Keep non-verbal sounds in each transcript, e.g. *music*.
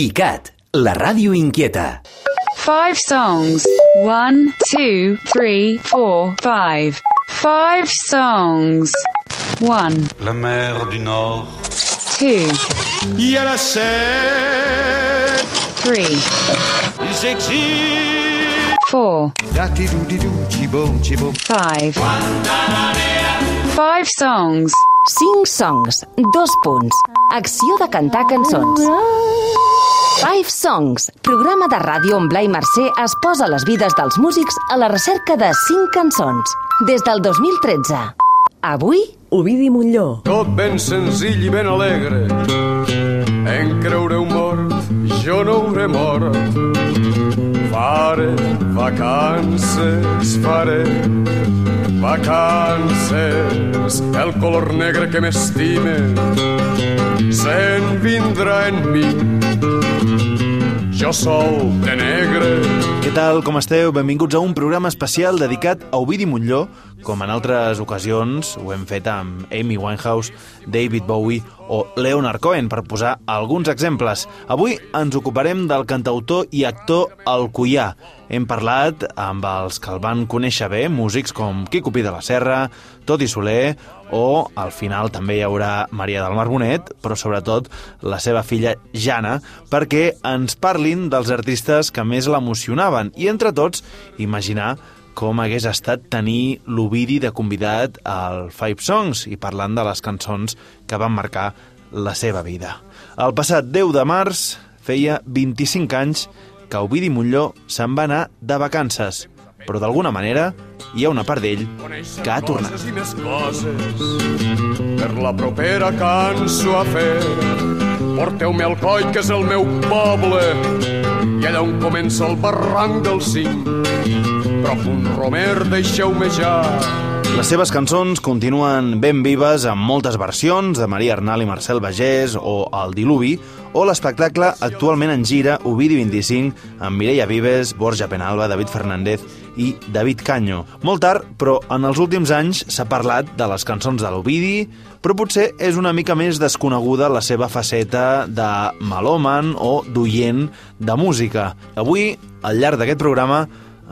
ICAT, la ràdio inquieta. Five songs. One, two, three, four, five. Five songs. One, La mer du Nord. two, Il y a la Seine. three, Ils exilent. four, five. Five songs. 5 songs, dos punts. Acció de cantar cançons. Five Songs, programa de ràdio on Blai Mercè es posa les vides dels músics a la recerca de 5 cançons. Des del 2013. Avui, Ovidi Montlló. Tot ben senzill i ben alegre. En creureu mort, jo no hauré mort. Faré vacances, faré vacances. El color negre que m'estime se'n vindrà en mi. Sol de negre Què tal, com esteu? Benvinguts a un programa especial dedicat a Ovidi Montlló, com en altres ocasions ho hem fet amb Amy Winehouse, David Bowie o Leonard Cohen, per posar alguns exemples. Avui ens ocuparem del cantautor i actor Alcoià. Hem parlat amb els que el van conèixer bé, músics com Quico Pi de la Serra, Toti Soler o al final també hi haurà Maria del Mar Bonet, però sobretot la seva filla Jana, perquè ens parlin dels artistes que més l'emocionaven i entre tots imaginar com hagués estat tenir l'Ovidi de convidat al Five Songs i parlant de les cançons que van marcar la seva vida. El passat 10 de març feia 25 anys que Ovidi Montlló se'n va anar de vacances, però d'alguna manera hi ha una part d'ell que ha tornat. coses i més coses per la propera cançó a fer. Porteu-me al coll, que és el meu poble, i allà on comença el barranc del cim. Prop un romer, deixeu-me ja. Les seves cançons continuen ben vives amb moltes versions de Maria Arnal i Marcel Bagés o El Diluvi o l'espectacle actualment en gira Ovidi 25 amb Mireia Vives, Borja Penalba, David Fernández i David Canyo. Molt tard, però en els últims anys s'ha parlat de les cançons de l'Ovidi, però potser és una mica més desconeguda la seva faceta de melòman o d'oient de música. Avui, al llarg d'aquest programa,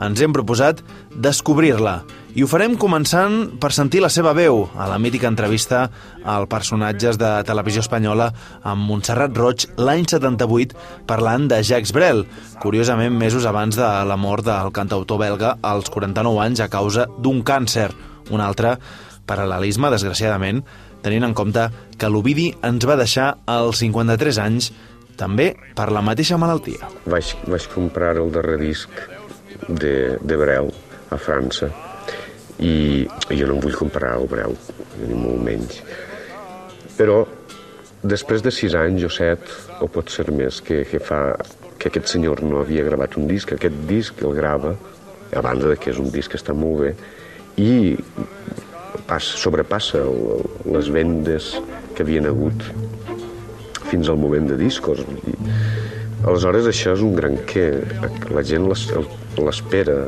ens hem proposat descobrir-la i ho farem començant per sentir la seva veu a la mítica entrevista al personatges de televisió espanyola amb Montserrat Roig l'any 78 parlant de Jacques Brel, curiosament mesos abans de la mort del cantautor belga als 49 anys a causa d'un càncer. Un altre paral·lelisme, desgraciadament, tenint en compte que l'Ovidi ens va deixar als 53 anys també per la mateixa malaltia. vaig, vaig comprar el darrer disc Brel a França i jo no em vull comprar el Brel, ni molt menys. Però després de sis anys o set, o pot ser més, que, que fa que aquest senyor no havia gravat un disc, aquest disc el grava, a banda de que és un disc que està molt bé, i pas, sobrepassa el, les vendes que havien hagut fins al moment de discos. Vull dir. Aleshores, això és un gran què. La gent l'es- l'espera,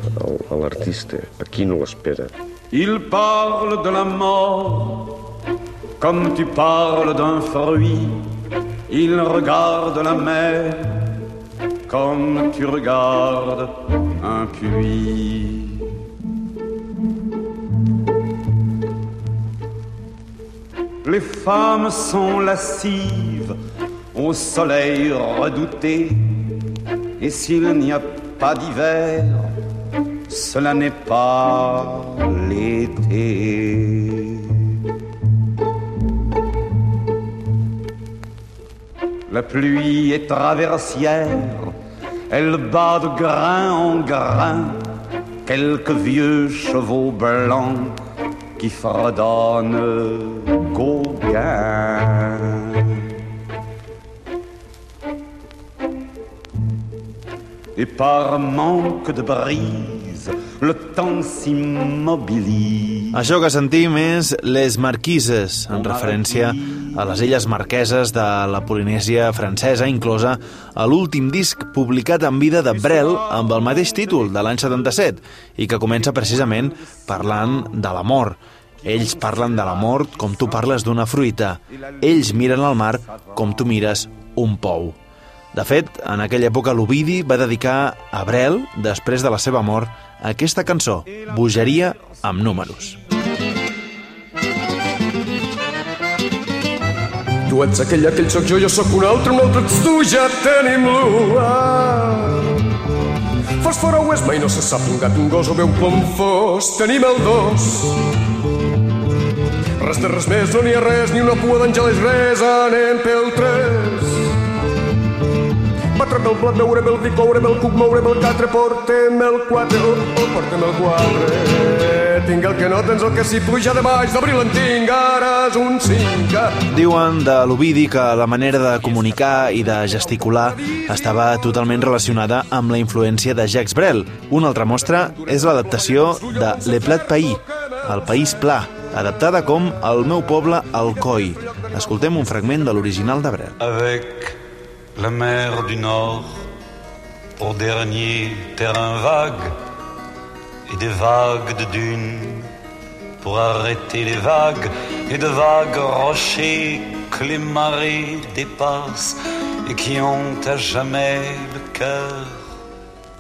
l'artista. Aquí no l'espera. Il parle de la mort comme tu parles d'un fruit. Il regarde la mer comme tu regardes un puits. Les femmes sont lascives au soleil redouté. Et s'il n'y a pas d'hiver, cela n'est pas l'été. La pluie est traversière, elle bat de grain en grain quelques vieux chevaux blancs qui fredonnent Gauguin. Et par manque de brise, le temps s'immobilise. Això que sentim és Les Marquises, en referència a les illes marqueses de la Polinèsia francesa, inclosa a l'últim disc publicat en vida de Brel amb el mateix títol de l'any 77 i que comença precisament parlant de l'amor. Ells parlen de la mort com tu parles d'una fruita. Ells miren al mar com tu mires un pou. De fet, en aquella època l'Ovidi va dedicar a Brel, després de la seva mort, aquesta cançó, Bogeria amb números. Tu ets aquell, aquell sóc jo, jo sóc un altre, un altre ets tu, ja tenim-lo. Ah. Fos fora o és mai no se sap un gat, un gos o un plom fos, tenim el dos. Res de res més, no n'hi ha res, ni una pua d'àngel és res, anem pel tres. Batre el blat, veurem el vi, courem el cuc, mourem el catre, portem el quatre, oh, oh, portem el quatre. Tinc el que no tens el que si pluja de baix, d'abril en tinc, ara és un cinc. Diuen de l'Ovidi que la manera de comunicar i de gesticular estava totalment relacionada amb la influència de Jacques Brel. Una altra mostra és l'adaptació de Le Plat País, el País Pla, adaptada com El meu poble, Alcoi. Escoltem un fragment de l'original de Brel. avec la mer du Nord pour dernier terrain vague et des vagues de dunes pour arrêter les vagues et de vagues rochers que les marées dépassent et qui ont à jamais le cœur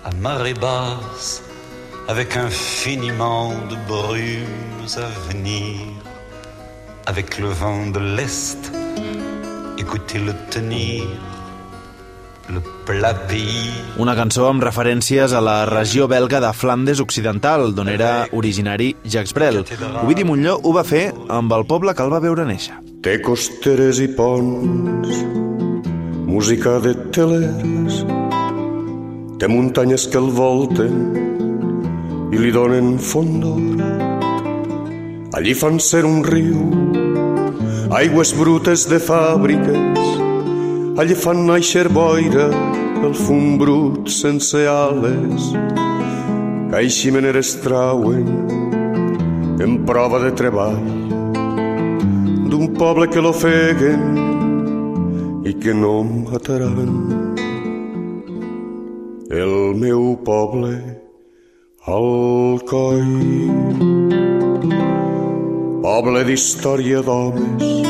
à marée basse avec infiniment de brumes à venir avec le vent de l'Est. Écoutez-le tenir le pays Una cançó amb referències a la regió belga de Flandes Occidental, d'on era originari Jacques Brel. Ovidi Montlló ho va fer amb el poble que el va veure néixer. Té costeres i ponts, música de teleres, té muntanyes que el volten i li donen fondor. Allí fan ser un riu, aigües brutes de fàbriques, allí fan naixer boira, el fum brut sense ales, que així meneres trauen en prova de treball d'un poble que l'ofeguen i que no mataran. El meu poble, Alcoi, poble d'història d'homes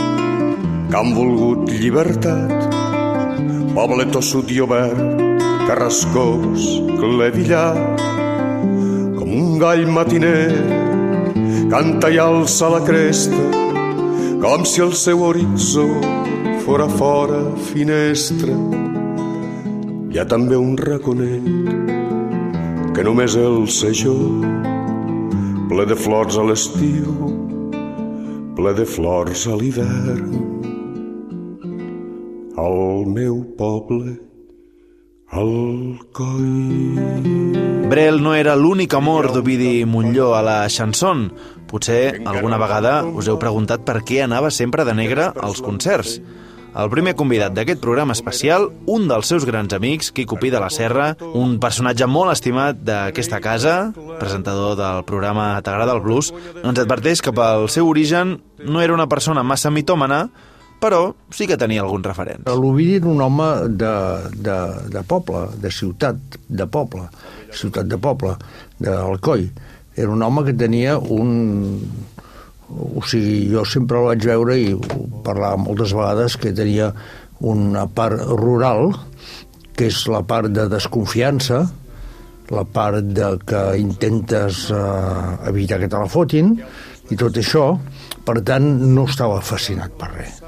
que han volgut llibertat, poble tossut i obert, carrascós, clevillat, com un gall matiner, canta i alça la cresta, com si el seu horitzó fora fora finestra. Hi ha també un raconet que només el sé jo, ple de flors a l'estiu, ple de flors a l'hivern. Al meu poble, al coi. Brel no era l'únic amor d'Ovidi Montlló a la chanson. Potser alguna vegada us heu preguntat per què anava sempre de negre als concerts. El primer convidat d'aquest programa especial, un dels seus grans amics, Quico Pi de la Serra, un personatge molt estimat d'aquesta casa, presentador del programa T'agrada el blues, ens adverteix que pel seu origen no era una persona massa mitòmana, però sí que tenia algun referent. L'Ovidi era un home de, de, de poble, de ciutat, de poble, ciutat de poble, d'Alcoi. Era un home que tenia un... O sigui, jo sempre el vaig veure i parlava moltes vegades que tenia una part rural, que és la part de desconfiança, la part de que intentes eh, evitar que te la fotin, i tot això, per tant, no estava fascinat per res.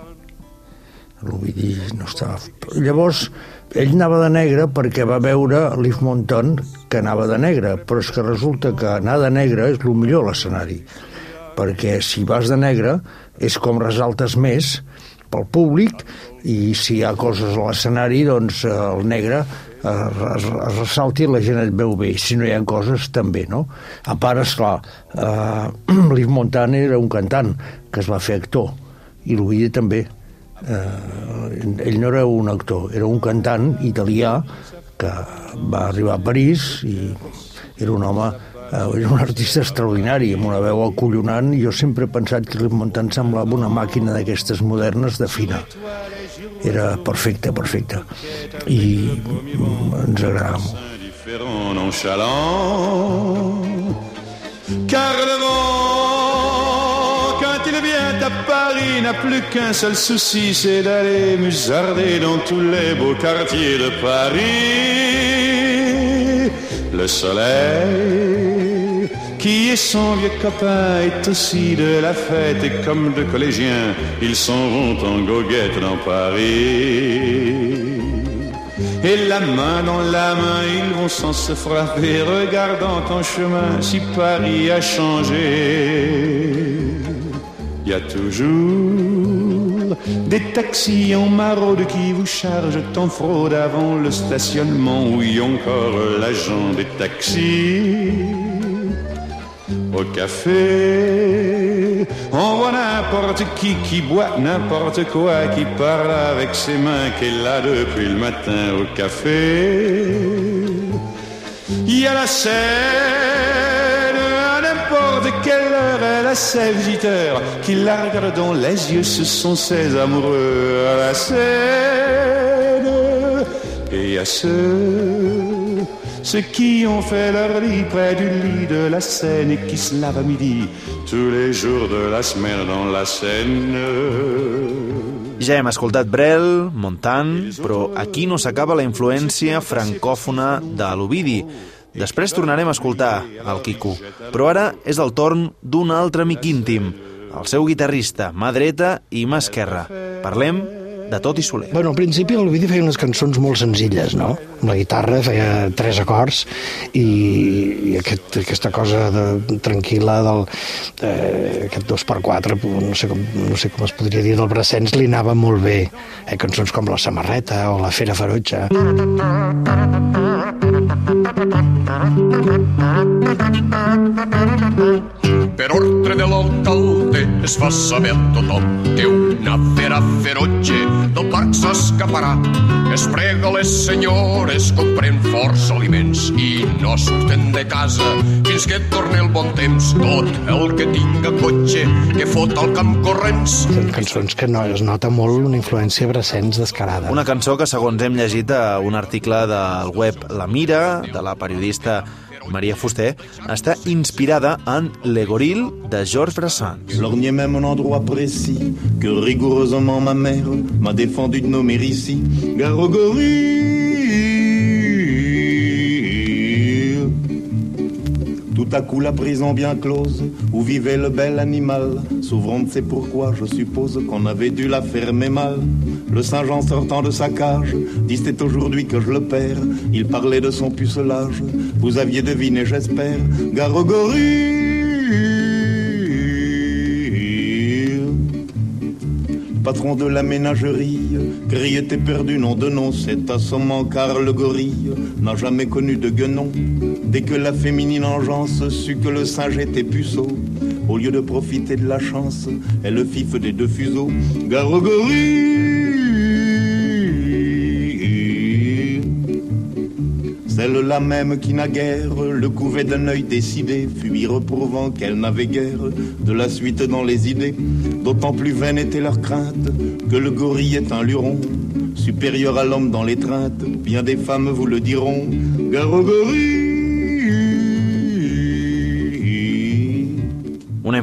L'Ovidi no estava... Llavors, ell anava de negre perquè va veure l'Yves Monton que anava de negre, però és que resulta que anar de negre és el millor a l'escenari, perquè si vas de negre és com resaltes més pel públic i si hi ha coses a l'escenari, doncs eh, el negre es, es, es ressalti la gent et veu bé. Si no hi ha coses, també, no? A part, esclar, eh, *clears throat* l'Yves Montan era un cantant que es va fer actor, i l'Ovidi també eh, ell no era un actor, era un cantant italià que va arribar a París i era un home eh, era un artista extraordinari, amb una veu acollonant, jo sempre he pensat que Cliff Montan semblava una màquina d'aquestes modernes de fina. Era perfecte, perfecte. I mm, ens agradava molt. Car N'a plus qu'un seul souci, c'est d'aller musarder dans tous les beaux quartiers de Paris. Le soleil, qui est son vieux copain, est aussi de la fête et comme de collégiens, ils s'en vont en goguette dans Paris. Et la main dans la main, ils vont sans se frapper, regardant en chemin si Paris a changé. Il y a toujours des taxis en maraude qui vous chargent en fraude avant le stationnement. Oui, encore l'agent des taxis. Au café, on voit n'importe qui qui boit n'importe quoi, qui parle avec ses mains, qui est là depuis le matin au café. Il y a la scène, quelle heure, elle a ses visiteurs qui la regardent dans les yeux, ce sont ses amoureux à la scène. Et a ceux ceux qui ont fait leur lit près du lit de la Seine et qui se lavent à midi tous les jours de la semaine dans la Seine. Ja hem escoltat Brel, Montan, però aquí no s'acaba la influència francòfona de l'Ovidi. Després tornarem a escoltar el Quico, però ara és el torn d'un altre amic íntim, el seu guitarrista, mà dreta i mà esquerra. Parlem de tot i Soler. Bueno, al principi el Vidi feia unes cançons molt senzilles, no? Amb la guitarra feia tres acords i, i aquest, aquesta cosa de, tranquil·la del, eh, aquest dos per quatre, no sé, com, no sé com es podria dir, del Brassens li anava molt bé. Eh, cançons com La samarreta o La fera ferotge. Per ordre de l'alcalde es fa saber a tothom que una fera ferotge del parc s'escaparà. Es prega les senyores, compren forts aliments i no surten de casa fins que torni el bon temps. Tot el que tinga cotxe, que fot al camp corrents. Són cançons que no, es nota molt una influència Brassens descarada. Una cançó que, segons hem llegit a un article del web La Mira, de la periodista Maria Fuster, està inspirada en Le Goril de Georges Brassens. Lorgnait même un endroit précis que rigoureusement ma mère m'a défendu de nommer ici Garogori. Tout à coup la prison bien close où vivait le bel animal s'ouvrant c'est pourquoi je suppose qu'on avait dû la fermer mal. Le Saint-Jean sortant de sa cage dit c'est aujourd'hui que je le perds. Il parlait de son pucelage. Vous aviez deviné j'espère Garogori. Patron de la ménagerie, Gris était perdu, nom de nom, c'est assommant car le gorille n'a jamais connu de guenon. Dès que la féminine engeance sut que le singe était puceau, au lieu de profiter de la chance, elle le fif des deux fuseaux. Garogori. Celle-là même qui naguère le couvait d'un œil décidé, fut reprouvant qu'elle n'avait guère de la suite dans les idées. D'autant plus vaine était leur crainte que le gorille est un luron, supérieur à l'homme dans l'étreinte. Bien des femmes vous le diront. Una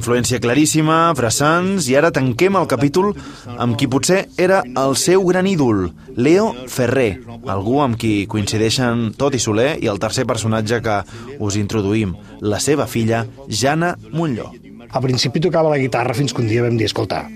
influència claríssima, Brassens, i ara tanquem el capítol amb qui potser era el seu gran ídol, Leo Ferrer, algú amb qui coincideixen tot i Soler i el tercer personatge que us introduïm, la seva filla, Jana Montlló. Al principi tocava la guitarra fins que un dia vam dir, escolta,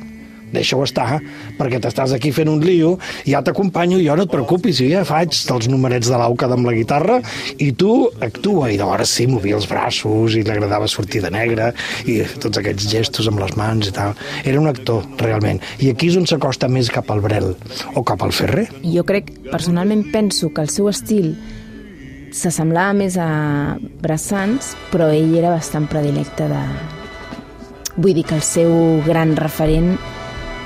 deixa-ho estar, perquè t'estàs aquí fent un lío, ja t'acompanyo, jo no et preocupis, jo ja faig dels numerets de l'auca amb la guitarra i tu actua. I llavors sí, movia els braços i li agradava sortir de negre i tots aquests gestos amb les mans i tal. Era un actor, realment. I aquí és on s'acosta més cap al Brel o cap al Ferrer. Jo crec, personalment penso que el seu estil s'assemblava més a Brassans, però ell era bastant predilecte de... Vull dir que el seu gran referent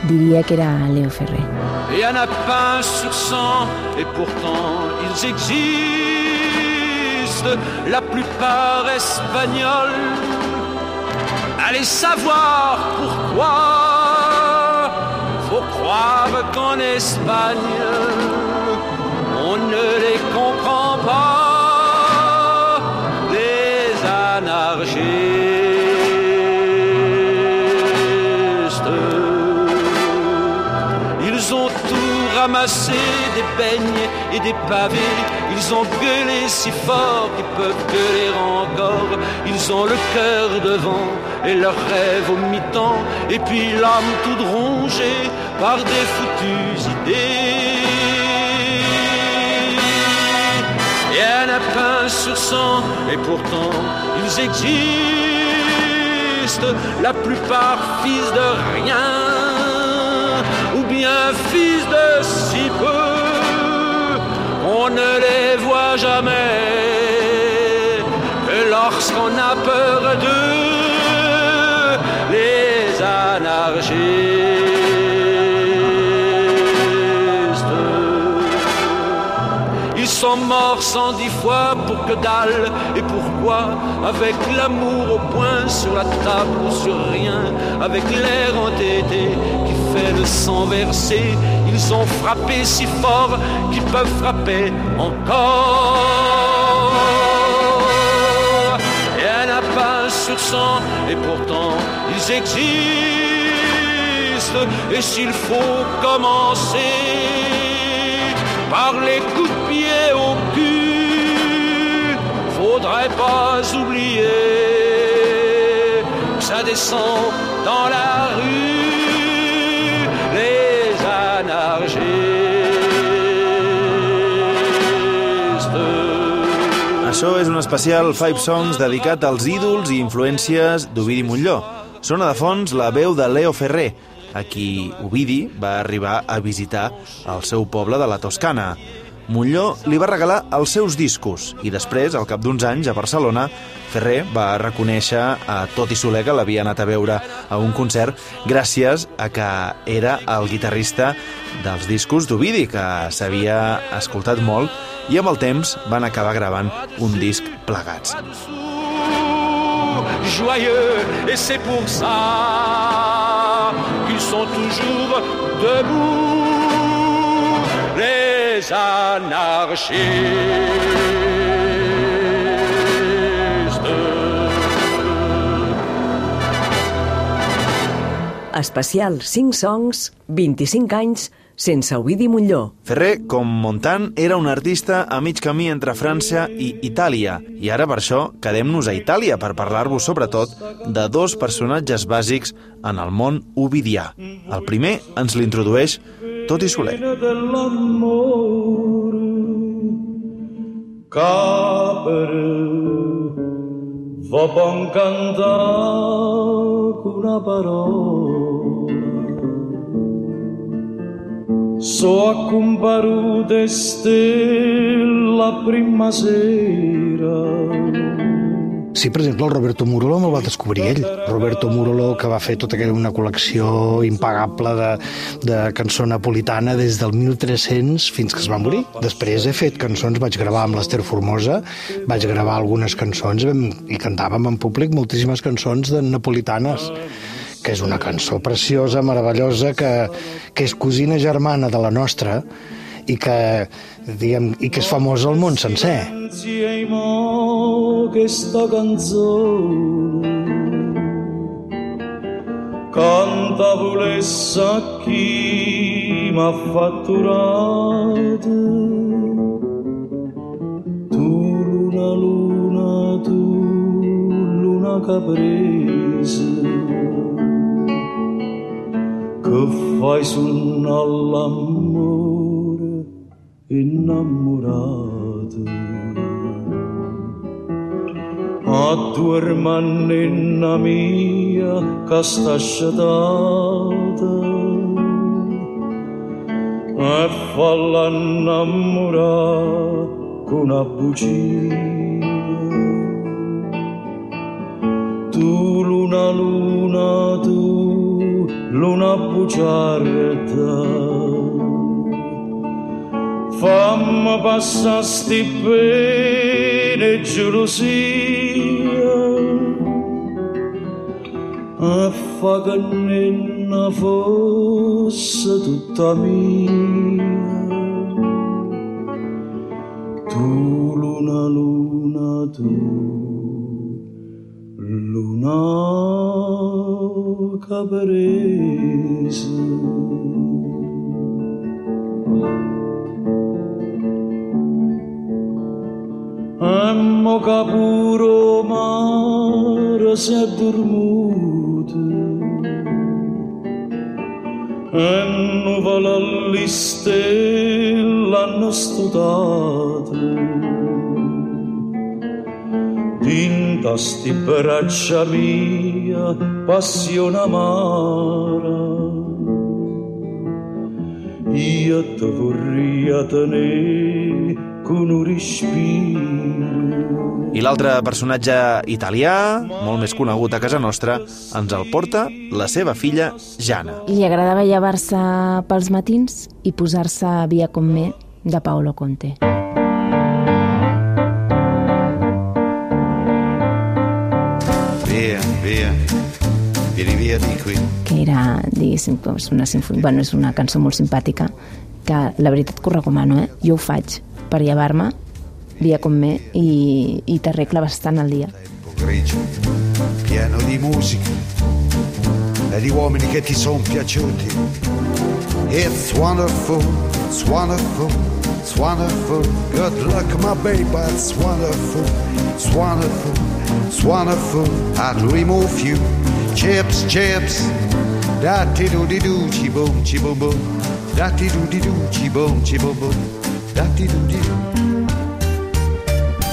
diria que era Leo Ferrer. Il y en a pas sur cent, et pourtant ils existent, la plupart espagnols. Allez savoir pourquoi, faut croire qu'en Espagne, et des pavés. Ils ont gueulé si fort qu'ils peuvent gueuler encore. Ils ont le cœur devant et leur rêve au mi-temps. Et puis l'âme toute rongée par des foutues idées. Et un pain sur sang, et pourtant ils existent, la plupart fils de rien, ou bien fils de si peu, on ne les voit jamais que lorsqu'on a peur d'eux, les anarchistes. Ils sont morts cent dix fois pour que dalle et pourquoi Avec l'amour au point sur la table ou sur rien Avec l'air entêté fait sang verser. Ils ont frappé si fort qu'ils peuvent frapper encore. Et un lapin sur cent et pourtant ils existent. Et s'il faut commencer par les coups de pied au cul, faudrait pas oublier que ça descend dans la rue, Això és un especial Five Songs dedicat als ídols i influències d'Ovidi Montllor. Sona de fons la veu de Leo Ferrer, a qui Ovidi va arribar a visitar al seu poble de la Toscana. Montllor li va regalar els seus discos i després, al cap d'uns anys, a Barcelona, Ferrer va reconèixer a Toti Soler que l'havia anat a veure a un concert gràcies a que era el guitarrista dels discos d'Ovidi, que s'havia escoltat molt i amb el temps van acabar gravant un disc plegats. joyeux et c'est pour ça qu'ils sont toujours debout les anarchistes. Especial 5 songs, 25 anys, sense Ovidi Montllor. Ferrer, com Montan, era un artista a mig camí entre França i Itàlia. I ara, per això, quedem-nos a Itàlia per parlar-vos, sobretot, de dos personatges bàsics en el món ovidià. El primer ens l'introdueix Toti Soler. Capere va bon cantar una parola So a comparute la primavera Sí, per exemple, el Roberto Murolo me'l va descobrir ell. Roberto Murolo, que va fer tota aquella una col·lecció impagable de, de cançó napolitana des del 1300 fins que es va morir. Després he fet cançons, vaig gravar amb l'Ester Formosa, vaig gravar algunes cançons i cantàvem en públic moltíssimes cançons de napolitanes que és una cançó preciosa, meravellosa, que, que és cosina germana de la nostra i que, diguem, i que és famosa al món sencer. questa canzone. Canta volessa chi m'ha fatturato. Tu luna luna tu luna caprese fai suonare l'amore innamorato. A tua hermanina mia che sta sciatata. E falla innamorare con una bugia luna bugiarda fammi passare sti gelosia. E fa che nenna fosse tutta mia. Tu luna luna tu luna caprese Emmo capuro mare si è dormuto Emmo valalli stella hanno studato. Dinta sti braccia mia passione amata tenere con un respiro I l'altre personatge italià, molt més conegut a casa nostra, ens el porta la seva filla Jana. Li agradava llevar-se pels matins i posar-se Via con me de Paolo Conte. Via, via, vieni via di qui. que era, diguéssim, una, bueno, és una cançó molt simpàtica que la veritat que ho recomano, eh? Jo ho faig per llevar-me via com me i, i t'arregla bastant el dia. pieno di musica e di uomini che ti sono piaciuti. It's wonderful, it's wonderful, it's wonderful. Good luck, my baby, it's wonderful, it's wonderful, it's wonderful. I'd remove you, chips, chips. Da ti do di do, chi boom, chi boom boom. Da ti do di do, chi boom, chi boom boom. Da ti do di do.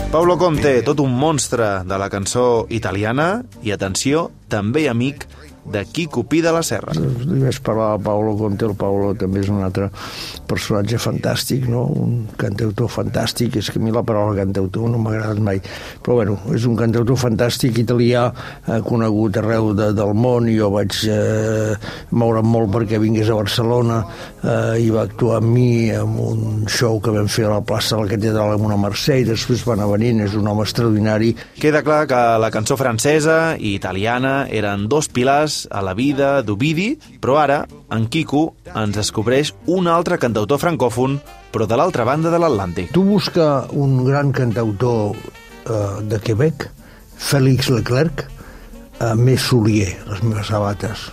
Paulo Conte, tot un monstre de la cançó italiana i, atenció, també amic de Quico Pi de la Serra. Li vaig parlar a Paolo Conte, el Paolo també és un altre personatge fantàstic, no? un cantautor fantàstic, és que a mi la paraula cantautor no m'ha agradat mai, però bueno, és un cantautor fantàstic italià, eh, conegut arreu de, del món, jo vaig eh, moure'm molt perquè vingués a Barcelona eh, i va actuar amb mi en un show que vam fer a la plaça de la Catedral amb una Mercè i després va anar venint, és un home extraordinari Queda clar que la cançó francesa i italiana eren dos pilars a la vida d'Ovidi, però ara en Quico ens descobreix un altre cantautor francòfon, però de l'altra banda de l'Atlàntic. Tu busca un gran cantautor eh, de Quebec, Félix Leclerc, eh, més solier, les meves sabates.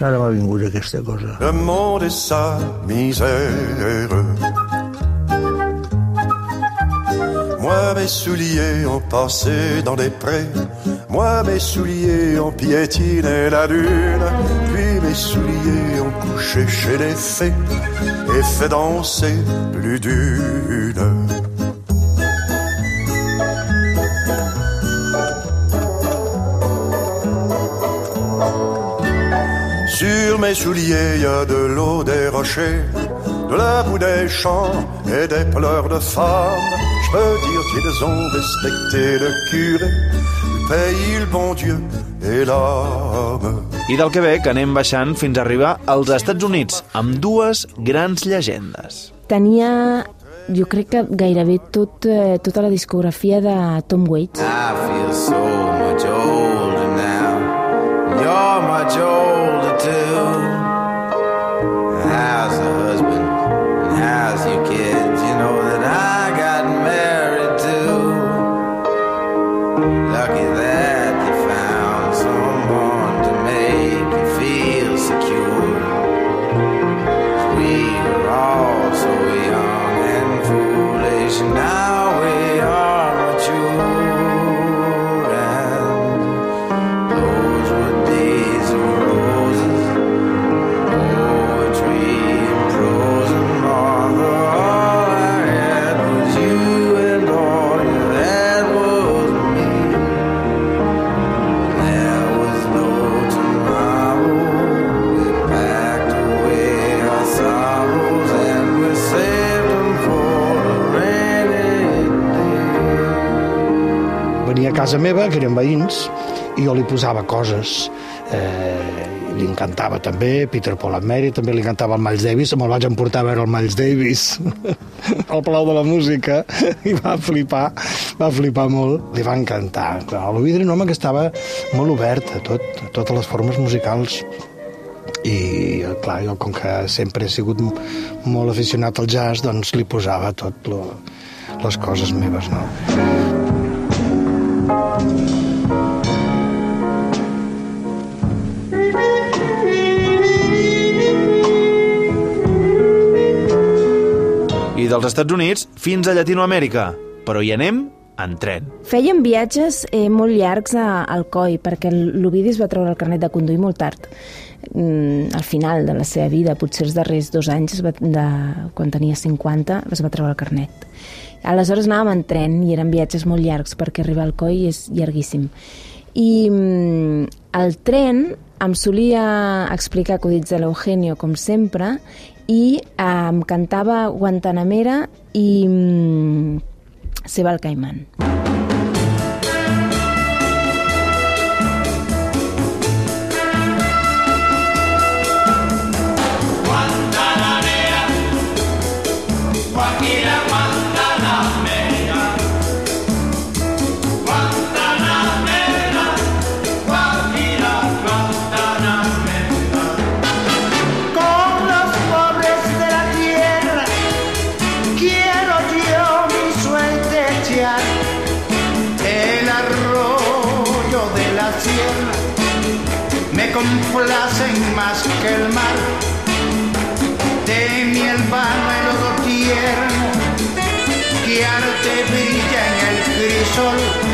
Ara m'ha vingut aquesta cosa. Le monde est sa misère. Moi, mes souliers ont passé dans des prés. Moi, mes souliers ont piétiné la lune. Puis mes souliers ont couché chez les fées et fait danser plus d'une. Sur mes souliers, y a de l'eau des rochers, de la boue des champs et des pleurs de femmes. Peux dire qu'ils ont respecté le curé, le pays, le bon Dieu et l'âme. I del Quebec anem baixant fins a arribar als Estats Units, amb dues grans llegendes. Tenia, jo crec que gairebé tot, eh, tota la discografia de Tom Waits. I feel so much older now. You're much older too. Casa meva, que eren veïns, i jo li posava coses. Eh, li encantava també, Peter Paul and Mary, també li encantava el Miles Davis, me'l vaig emportar a veure el Miles Davis *laughs* al Palau de la Música, *laughs* i va flipar, va flipar molt, li va encantar. L'Ovidi era un home que estava molt obert a tot, a totes les formes musicals, i clar, jo com que sempre he sigut molt aficionat al jazz, doncs li posava tot lo, les coses meves, no? Dels Estats Units fins a Llatinoamèrica, però hi anem en tren. Fèiem viatges eh, molt llargs a Alcoi, perquè l'Ovidi es va treure el carnet de conduir molt tard. Mm, al final de la seva vida, potser els darrers dos anys, es va, de, quan tenia 50, es va treure el carnet. Aleshores anàvem en tren i eren viatges molt llargs, perquè arribar al Coi és llarguíssim. I mm, el tren em solia explicar acudits de l'Eugenio, com sempre, i em cantava Guantanamera i mm, Seba el Caimán. Complacen más que el mar. De mi vano el oro tierno que arte brilla en el crisol.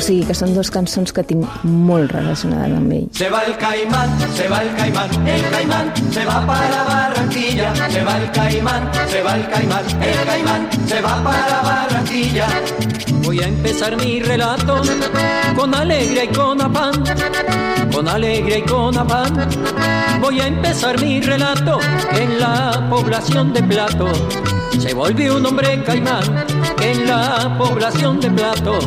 O sigui que són dues cançons que tinc molt relacionades amb ell. Se va el caimán, se va el caimán, el caimán se va para Barranquilla. Se va el caimán, se va el caimán, el caimán se va para Barranquilla. Voy a empezar mi relato con alegría y con afán, con alegría y con afán. Voy a empezar mi relato en la población de Plato. Se volvió un hombre caimán en la población de Plato.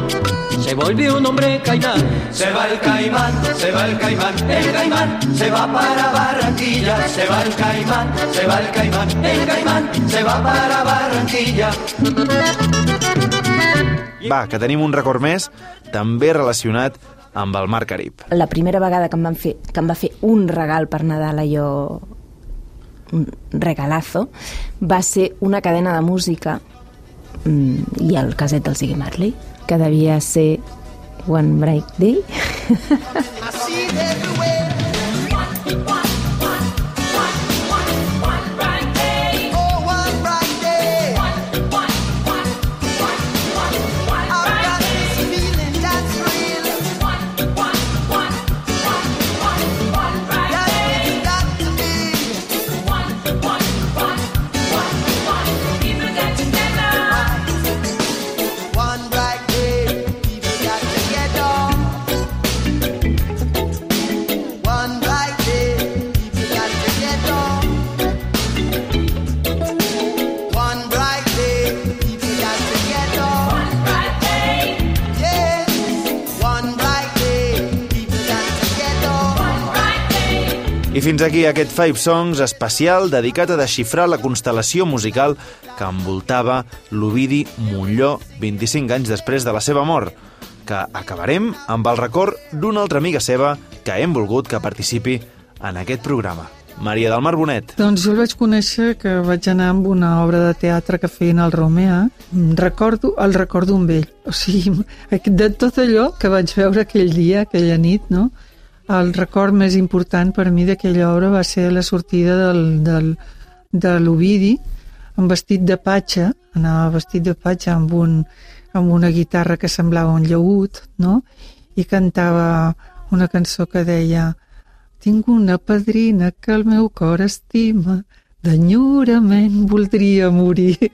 Se volvió un hombre caimán. Se va el caimán, se va el caimán, el caimán se va para Barranquilla. Se va el caimán, se va el caimán, el caimán se va para Barranquilla. Va, que tenim un record més, també relacionat amb el Mar Carib. La primera vegada que em, van fer, que em va fer un regal per Nadal, allò regalazo, va ser una cadena de música mm, i el caset del Ziggy Marley, que devia ser One Bright Day. *laughs* aquí aquest Five Songs especial dedicat a desxifrar la constel·lació musical que envoltava l'Ovidi Montlló 25 anys després de la seva mort, que acabarem amb el record d'una altra amiga seva que hem volgut que participi en aquest programa. Maria del Mar Bonet. Doncs jo el vaig conèixer que vaig anar amb una obra de teatre que feien al Romea. Recordo, el recordo amb ell. O sigui, *laughs* de tot allò que vaig veure aquell dia, aquella nit, no? El record més important per mi d'aquella obra va ser la sortida del, del, de l'Ovidi amb vestit de patxa, anava vestit de patxa amb, un, amb una guitarra que semblava un llaüt, no? I cantava una cançó que deia tinc una padrina que el meu cor estima, d'enyorament voldria morir. *laughs*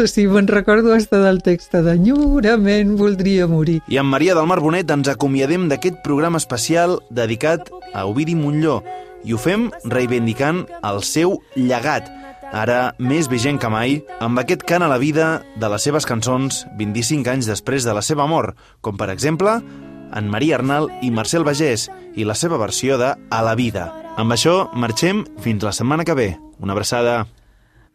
O sigui, me'n recordo hasta del text, d'enyorament voldria morir. I amb Maria del Mar Bonet ens acomiadem d'aquest programa especial dedicat a Ovidi Montlló i ho fem reivindicant el seu llegat, ara més vigent que mai, amb aquest cant a la vida de les seves cançons 25 anys després de la seva mort, com per exemple en Maria Arnal i Marcel Bagés i la seva versió de A la vida. Amb això marxem fins la setmana que ve. Una abraçada.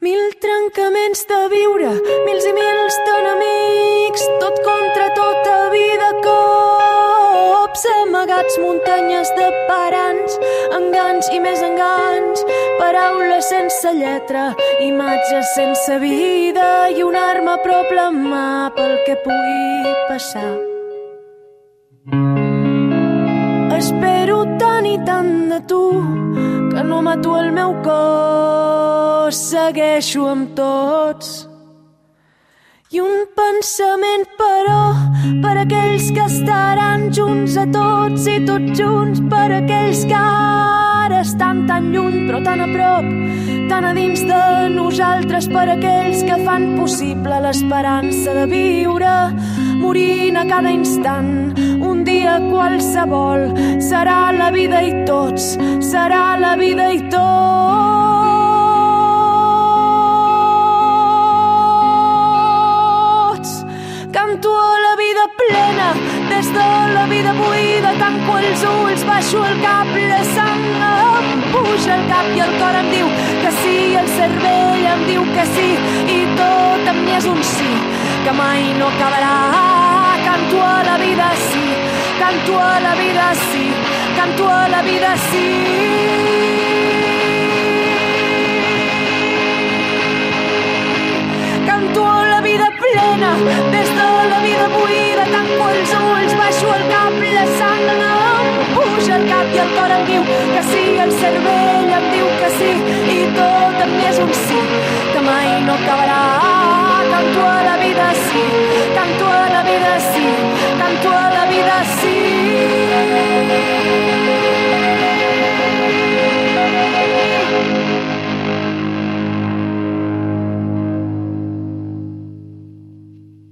Mil trencaments de viure, mils i mils d'enemics, tot contra tota vida, cops amagats, muntanyes de parants, enganys i més enganys, paraules sense lletra, imatges sense vida i una arma a prop la mà pel que pugui passar. Espero tant i tant de tu que no mato el meu cos, segueixo amb tots. I un pensament, però, per aquells que estaran junts a tots i tots junts, per aquells que ara estan tan lluny però tan a prop, tan a dins de nosaltres, per aquells que fan possible l'esperança de viure, morint a cada instant, un dia qualsevol, serà la vida i tots, serà la vida i tots. Canto a la vida plena, des de la vida buida, tanco els ulls, baixo el cap, la sang em puja el cap i el cor em diu que sí, el cervell em diu que sí, i tot en mi és un sí, que mai no acabarà. Canto a la vida sí, canto a la vida sí, canto a la vida sí. A la vida plena, des de la vida buida, tanco els ulls, baixo el cap, la sang em puja el cap i el cor em diu que sí, el cervell em diu que sí, i tot en mi és un sí, que mai no acabarà. Canto a la vida sí, canto a la vida sí,